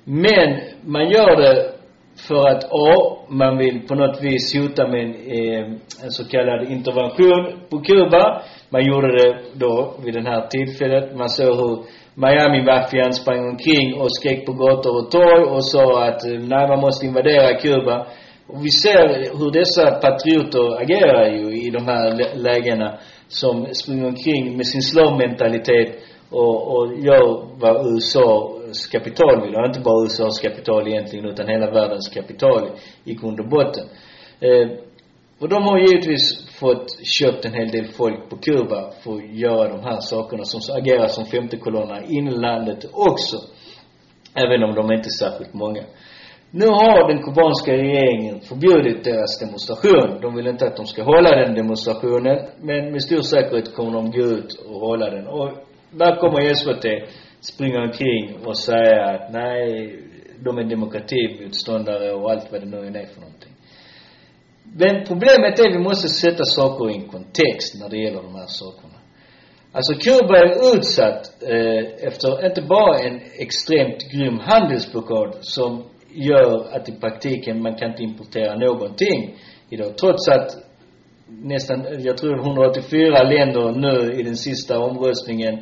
Men man gör det för att A, man vill på något vis hota med en, eh, en så kallad intervention på Kuba. Man gjorde det då vid det här tillfället. Man såg hur Miami-maffian sprang omkring och skrek på gator och torg och sa att eh, nej, man måste invadera Kuba. Och vi ser hur dessa patrioter agerar ju i de här lägena som springer omkring med sin slavmentalitet och, och gör vad USA världens kapital vill. ha. inte bara USAs kapital egentligen, utan hela världens kapital i grund och botten. Eh, och de har givetvis fått köpt en hel del folk på Kuba för att göra de här sakerna som agerar som femte kolonna i landet också. Även om de inte är särskilt många. Nu har den kubanska regeringen förbjudit deras demonstration. De vill inte att de ska hålla den demonstrationen, men med stor säkerhet kommer de gå ut och hålla den. Och där kommer SVT springa omkring och säga att nej, de är demokratimotståndare och allt vad det nu är för någonting. Men problemet är att vi måste sätta saker i en kontext när det gäller de här sakerna. Alltså Kuba är utsatt eh, efter inte bara en extremt grym handelsblockad som gör att i praktiken man kan inte importera någonting idag. Trots att nästan, jag tror 184 länder nu i den sista omröstningen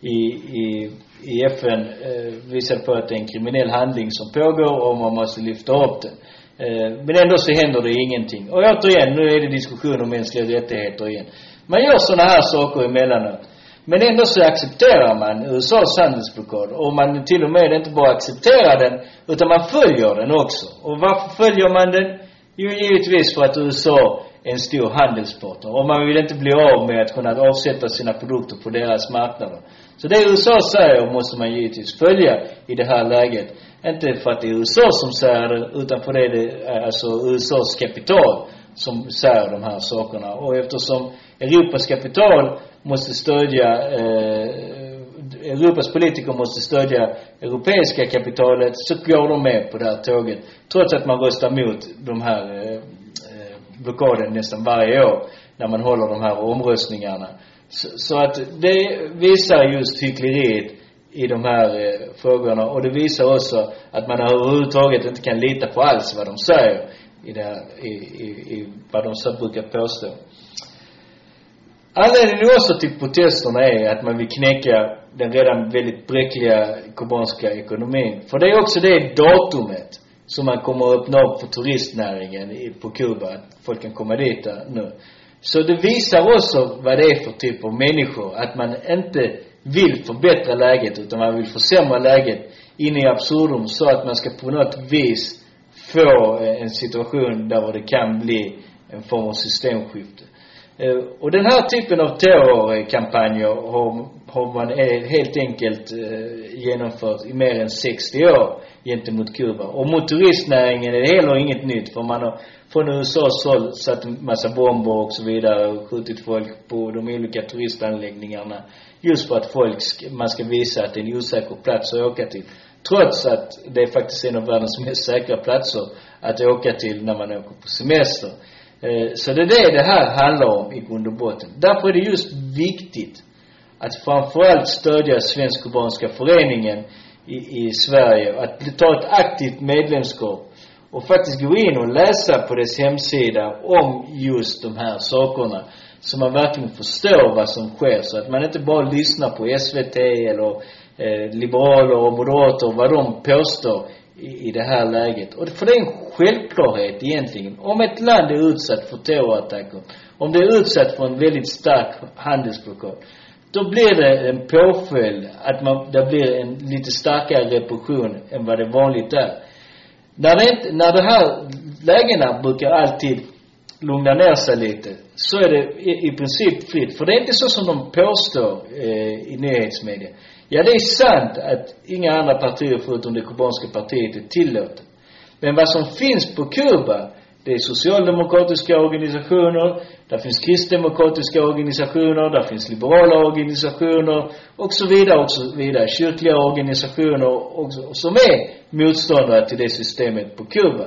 i, i, i FN eh, visar på att det är en kriminell handling som pågår och man måste lyfta upp den. Eh, men ändå så händer det ingenting. Och återigen, nu är det diskussion om mänskliga rättigheter igen. Man gör sådana här saker emellanåt. Men ändå så accepterar man USAs handelsblockad. Och man till och med inte bara accepterar den, utan man följer den också. Och varför följer man den? Jo, givetvis för att USA är en stor handelspartner. Och man vill inte bli av med att kunna avsätta sina produkter på deras marknader. Så det USA säger måste man givetvis följa i det här läget. Inte för att det är USA som säger det, utan för det är eh, alltså USAs kapital som säger de här sakerna. Och eftersom Europas kapital måste stödja eh, Europas politiker måste stödja europeiska kapitalet, så går de med på det här tåget. Trots att man röstar mot de här eh, eh, blockaden nästan varje år när man håller de här omröstningarna. Så, så att det visar just hyckleriet i de här eh, frågorna och det visar också att man överhuvudtaget inte kan lita på alls vad de säger i det här, i, i, i vad de så brukar påstå. Anledningen också till protesterna är att man vill knäcka den redan väldigt bräckliga kubanska ekonomin. För det är också det datumet som man kommer att öppna upp för turistnäringen i, på Kuba. Att folk kan komma dit där nu. Så det visar också vad det är för typ av människor. Att man inte vill förbättra läget utan man vill försämra läget in i absurdum så att man ska på något vis få eh, en situation där det kan bli en form av systemskifte. Eh, och den här typen av terrorkampanjer har, har man e- helt enkelt eh, genomfört i mer än 60 år gentemot Kuba. Och mot turistnäringen är det heller inget nytt för man har från USAs håll satt en massa bomber och så vidare och skjutit folk på de olika turistanläggningarna. Just för att folk, ska, man ska visa att det är en osäker plats att åka till. Trots att det är faktiskt en av världens mest säkra platser att åka till när man åker på semester. Eh, så det är det det här handlar om i grund och botten. Därför är det just viktigt att framförallt stödja Svensk-Kubanska föreningen i, i Sverige. Att ta ett aktivt medlemskap och faktiskt gå in och läsa på dess hemsida om just de här sakerna. Så man verkligen förstår vad som sker. Så att man inte bara lyssnar på SVT eller eh, liberaler och moderater, vad de påstår i, i det här läget. Och för det är en självklarhet egentligen. Om ett land är utsatt för terrorattacker, om det är utsatt för en väldigt stark handelsblockad, då blir det en påföljd att man, det blir en lite starkare repression än vad det vanligt är. När det inte, när de här lägena brukar alltid lugna ner sig lite, så är det i, i princip fritt. För det är inte så som de påstår eh, i nyhetsmedia. Ja, det är sant att inga andra partier förutom det kubanska partiet är tillåtet. Men vad som finns på Kuba, det är socialdemokratiska organisationer, där finns kristdemokratiska organisationer, där finns liberala organisationer och så vidare och så vidare. Kyrkliga organisationer också, som är motståndare till det systemet på Kuba.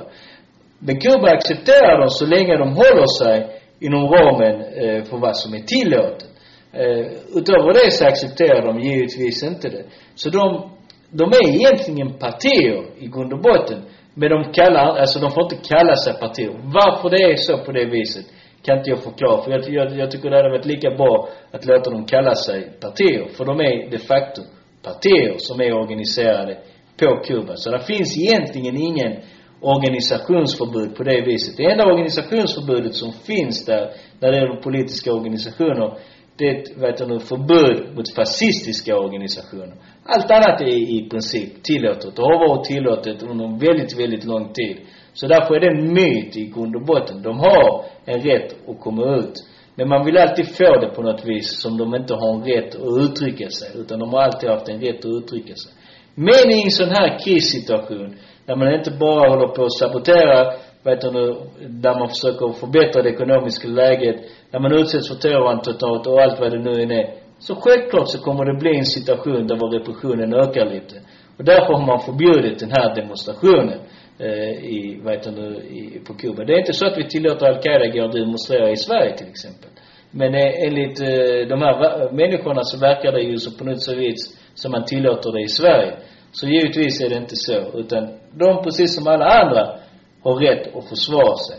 Men Kuba accepterar dem så länge de håller sig inom ramen eh, för vad som är tillåtet. Eh, utöver det så accepterar de givetvis inte det. Så de, de är egentligen partier i grund och botten. Men de kallar, alltså de får inte kalla sig partier. Varför det är så på det viset kan inte jag förklara. För jag, jag, jag tycker det hade varit lika bra att låta dem kalla sig partier. För de är de facto partier som är organiserade på Kuba. Så det finns egentligen ingen organisationsförbud på det viset. Det enda organisationsförbudet som finns där, när det gäller politiska organisationer, det är ett, vet du, förbud mot fascistiska organisationer. Allt annat är i princip tillåtet och har varit tillåtet under en väldigt, väldigt lång tid. Så därför är det en myt i grund och botten. De har en rätt att komma ut. Men man vill alltid få det på något vis som de inte har en rätt att uttrycka sig. Utan de har alltid haft en rätt att uttrycka sig. Men i en sån här krissituation, där man inte bara håller på att sabotera, vet du, där man försöker förbättra det ekonomiska läget, när man utsätts för terrorattentat och allt vad det nu än är. Så självklart så kommer det bli en situation där vår repressionen ökar lite. Och därför har man förbjudit den här demonstrationen eh, i, vad heter i, på Kuba. Det är inte så att vi tillåter Al-Qaida gå och demonstrera i Sverige till exempel. Men eh, enligt eh, de här människorna så verkar det ju så på något vis som man tillåter det i Sverige. Så givetvis är det inte så. Utan de, precis som alla andra, har rätt att försvara sig.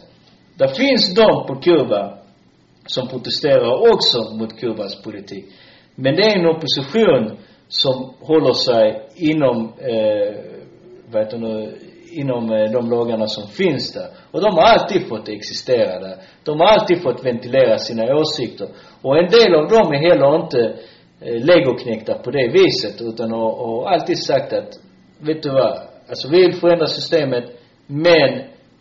Det finns de på Kuba som protesterar också mot Kubas politik. Men det är en opposition som håller sig inom, eh, vad heter nu, inom eh, de lagarna som finns där. Och de har alltid fått existera där. De har alltid fått ventilera sina åsikter. Och en del av dem är heller inte eh, legoknäckta på det viset, utan har, har alltid sagt att, vet du vad, alltså vi vill förändra systemet, men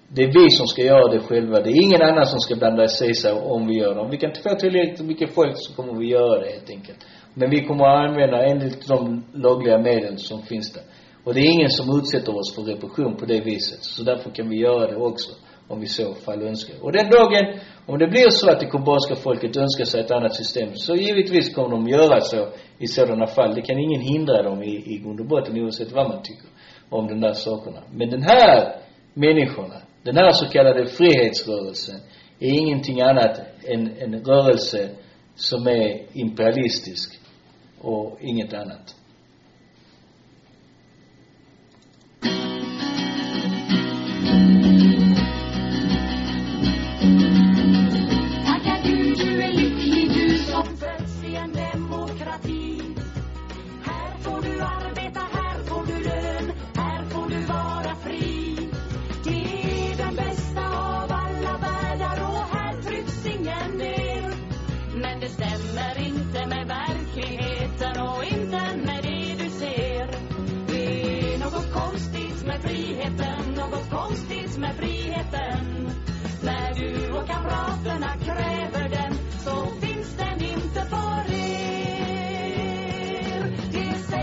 det är vi som ska göra det själva. Det är ingen annan som ska blanda sig i sig om vi gör det. Om vi kan inte få tillräckligt mycket folk så kommer vi göra det helt enkelt. Men vi kommer att använda enligt de lagliga medel som finns där. Och det är ingen som utsätter oss för repression på det viset. Så därför kan vi göra det också. om vi så fall önskar. Och den dagen, om det blir så att det kubanska folket önskar sig ett annat system, så givetvis kommer de göra så i sådana fall. Det kan ingen hindra dem i, i grund och botten, oavsett vad man tycker om de där sakerna. Men den här människorna, den här så kallade frihetsrörelsen, är ingenting annat än en rörelse som är imperialistisk och inget annat.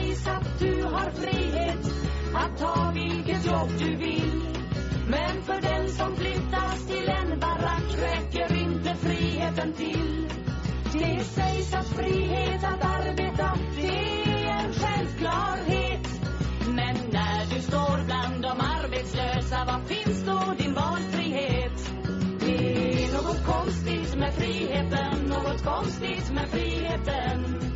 Det att du har frihet att ta vilket jobb du vill. Men för den som flyttas till en barack räcker inte friheten till. Det sägs att frihet att arbeta, det är en självklarhet. Men när du står bland de arbetslösa, var finns då din valfrihet? Det är något konstigt med friheten, något konstigt med friheten.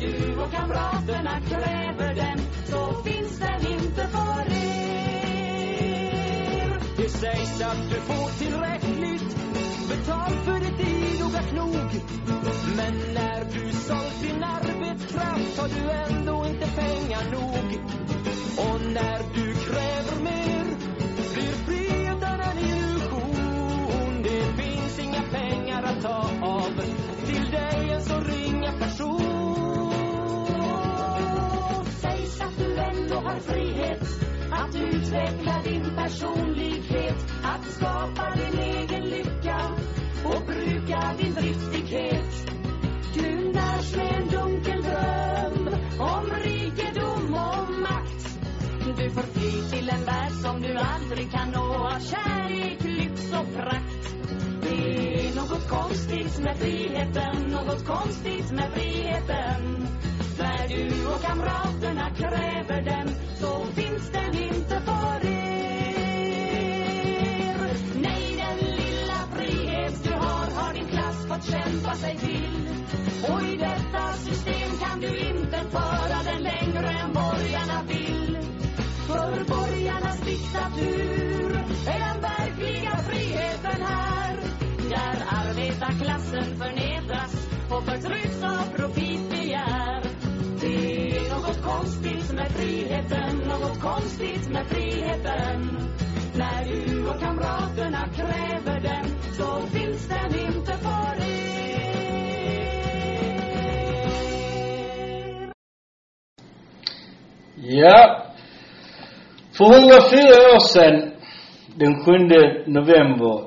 När du och kamraterna kräver den, så finns den inte för er. Det sägs att du får tillräckligt betalt för ditt idoga knog. Men när du sålt din arbetskraft har du ändå inte pengar nog. Och när du kräver mer blir friheten en illusion. Det finns inga pengar att ta av till dig en så ringa person. Har frihet att utveckla din personlighet, att skapa din egen lycka och bruka din driftighet. Du närs med en dunkel dröm om rikedom och makt. Du får fly till en värld som du aldrig kan nå av kärlek, lyx och prakt. Det är något konstigt med friheten, något konstigt med friheten. När du och kamraterna kräver den så finns den inte för er. Nej, den lilla frihet du har har din klass fått kämpa sig till. Och i detta system kan du inte föra den längre än borgarna vill. För borgarnas diktatur är den verkliga friheten här. Där arbetarklassen förnedras och förtrycks av profit Konstigt med friheten, något konstigt med friheten. När du och kamraterna kräver den så finns den inte för er. Ja. För 104 år sedan, den 7 november,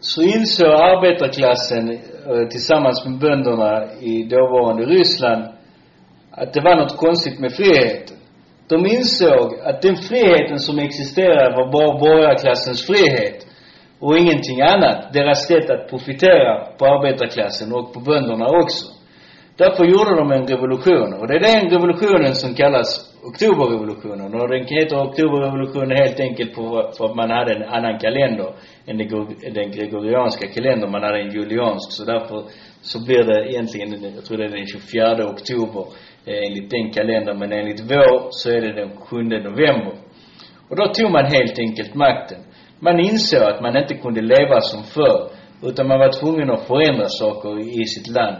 så insåg arbetarklassen eh, tillsammans med bönderna i dåvarande Ryssland att det var något konstigt med friheten. De insåg att den friheten som existerade var bara borgarklassens frihet och ingenting annat. Deras sätt att profitera på arbetarklassen och på bönderna också. Därför gjorde de en revolution. Och det är den revolutionen som kallas oktoberrevolutionen. Och den heter oktoberrevolutionen helt enkelt för, för att man hade en annan kalender än den, den gregorianska kalendern. Man hade en juliansk. Så därför så blir det egentligen, jag tror det är den 24 oktober Eh, enligt den kalendern. Men enligt vår så är det den 7 november. Och då tog man helt enkelt makten. Man insåg att man inte kunde leva som förr. Utan man var tvungen att förändra saker i sitt land.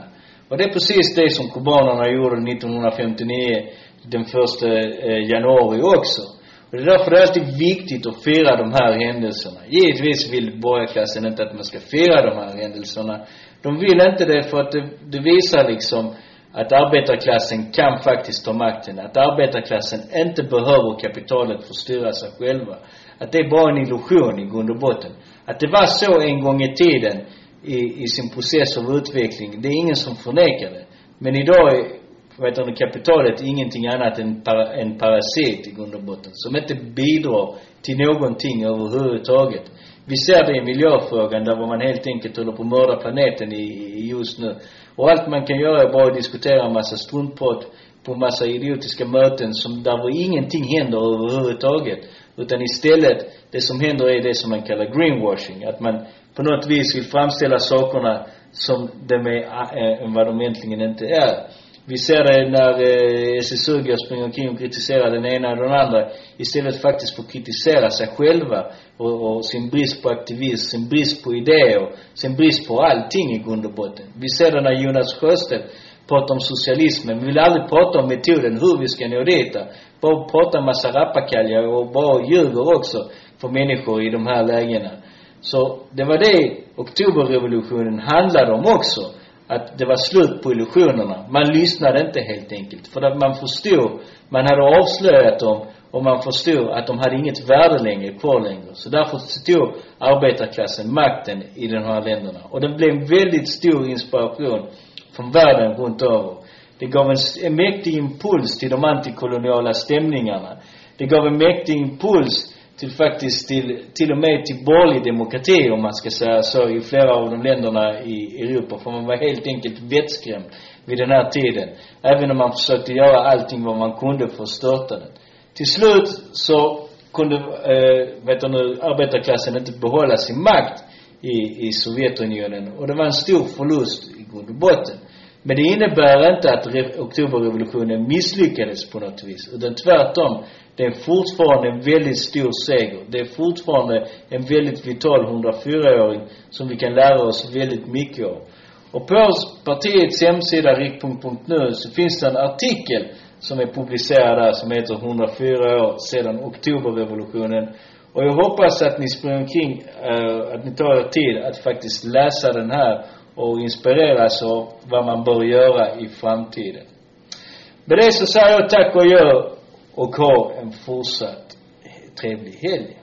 Och det är precis det som kubanerna gjorde 1959, den första eh, januari också. Och det är därför det är alltid viktigt att fira de här händelserna. Givetvis vill borgarklassen inte att man ska fira de här händelserna. De vill inte det för att det, det visar liksom att arbetarklassen kan faktiskt ta makten. Att arbetarklassen inte behöver kapitalet för att styra sig själva. Att det är bara en illusion i grund och botten. Att det var så en gång i tiden i, i sin process av utveckling, det är ingen som förnekar det. Men idag är- vet du, kapitalet är ingenting annat än para, en parasit i grund och botten. Som inte bidrar till någonting överhuvudtaget. Vi ser det i miljöfrågan där man helt enkelt håller på att mörda planeten i, i just nu. Och allt man kan göra är bara att diskutera en massa struntprat på massa idiotiska möten som, där ingenting händer överhuvudtaget. Utan istället, det som händer är det som man kallar greenwashing. Att man på något vis vill framställa sakerna som de är, äh, vad de egentligen inte är. Vi ser det när eh, går springer omkring och kritiserar den ena och den andra istället faktiskt för att kritisera sig själva och, och sin brist på aktivism, sin brist på idéer, sin brist på allting i grund och botten. Vi ser det när Jonas Sjöstedt pratar om socialismen. Vi vill aldrig prata om metoden, hur vi ska nå dit. Bara prata en massa rappakalja och bara ljuger också för människor i de här lägena. Så det var det oktoberrevolutionen handlade om också. Att det var slut på illusionerna. Man lyssnade inte helt enkelt. För att man förstod, man hade avslöjat dem och man förstod att de hade inget värde längre kvar längre. Så därför tog arbetarklassen makten i de här länderna. Och det blev en väldigt stor inspiration från världen runt över. Det gav en, en mäktig impuls till de antikoloniala stämningarna. Det gav en mäktig impuls till faktiskt till, till och med till borgerlig demokrati om man ska säga så i flera av de länderna i Europa. För man var helt enkelt vettskrämd vid den här tiden. Även om man försökte göra allting vad man kunde för att störta den. Till slut så kunde, eh, vet du nu, arbetarklassen inte behålla sin makt i, i Sovjetunionen. Och det var en stor förlust i grund och botten. Men det innebär inte att oktoberrevolutionen misslyckades på något vis. Utan tvärtom. Det är fortfarande en väldigt stor seger. Det är fortfarande en väldigt vital 104-åring som vi kan lära oss väldigt mycket av. Och på partiets hemsida, riktpunkt.nu, så finns det en artikel som är publicerad där som heter 104 år sedan oktoberrevolutionen. Och jag hoppas att ni springer omkring, uh, att ni tar er tid att faktiskt läsa den här och inspireras av vad man bör göra i framtiden. Med det så säger jag tack och gör och ha en fortsatt trevlig helg.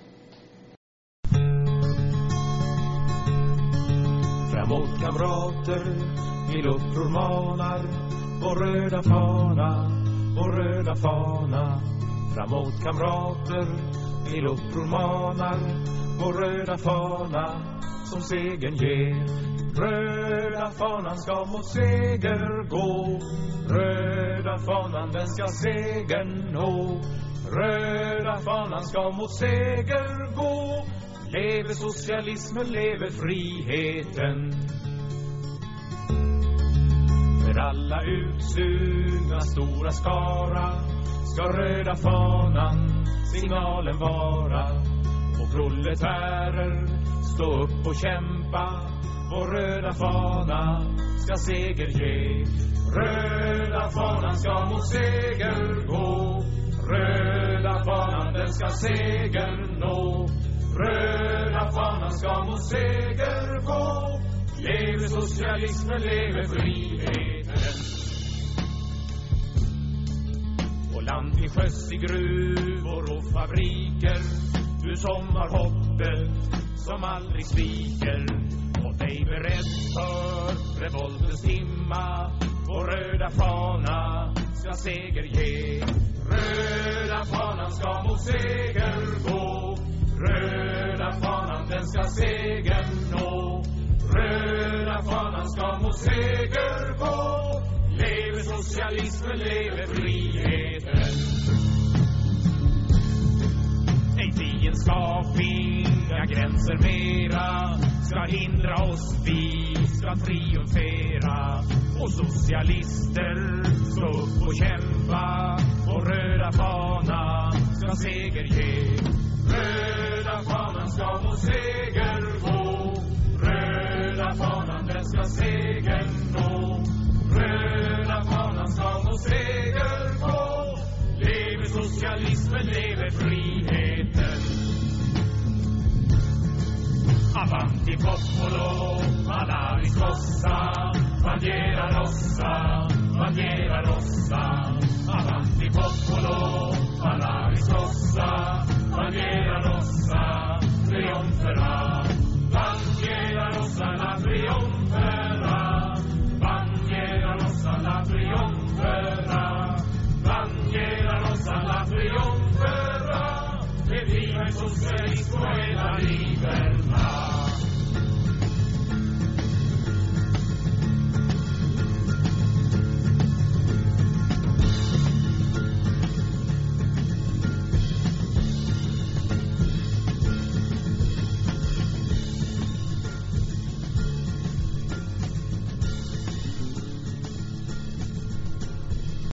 Framåt kamrater, till uppror manar Vår röda fana, vår röda fana Framåt kamrater, till uppror manar Vår röda fana som segern ger Röda fanan ska mot seger gå. Röda fanan den ska segern nå. Röda fanan ska mot seger gå. Leve socialismen, leve friheten. För alla utsugna stora skara Ska röda fanan signalen vara. Och proletärer, stå upp och kämpa vår röda fana ska seger ge. Röda fanan ska mot seger gå. Röda fanan den ska seger nå. Röda fanan ska mot seger gå. Leve socialismen, leve friheten. Och land till sjöss i gruvor och fabriker. Du som har hoppet som aldrig sviker revoltens timma Vår röda fana ska seger ge. Röda fanan ska mot seger gå. Röda fanan den ska segern nå. Röda fanan ska mot seger gå. Leve socialismen, leve friheten. Nej, ska finna gränser mera ska hindra oss, vi ska triumfera. Och socialister stå upp och kämpa. Och röda fana ska seger ge. Röda fanan ska mot seger gå. Röda fanan den ska segern nå. Röda fanan ska mot seger gå. Leve socialismen, leve friheten. avanti popolo, alla riscossa, bandiera rossa, bandiera rossa, avanti popolo, alla riscossa, bandiera rossa, trionferà, bandiera rossa la trionferà, bandiera rossa la trionferà, bandiera rossa la trionferà, e viva il socialismo e la libertà.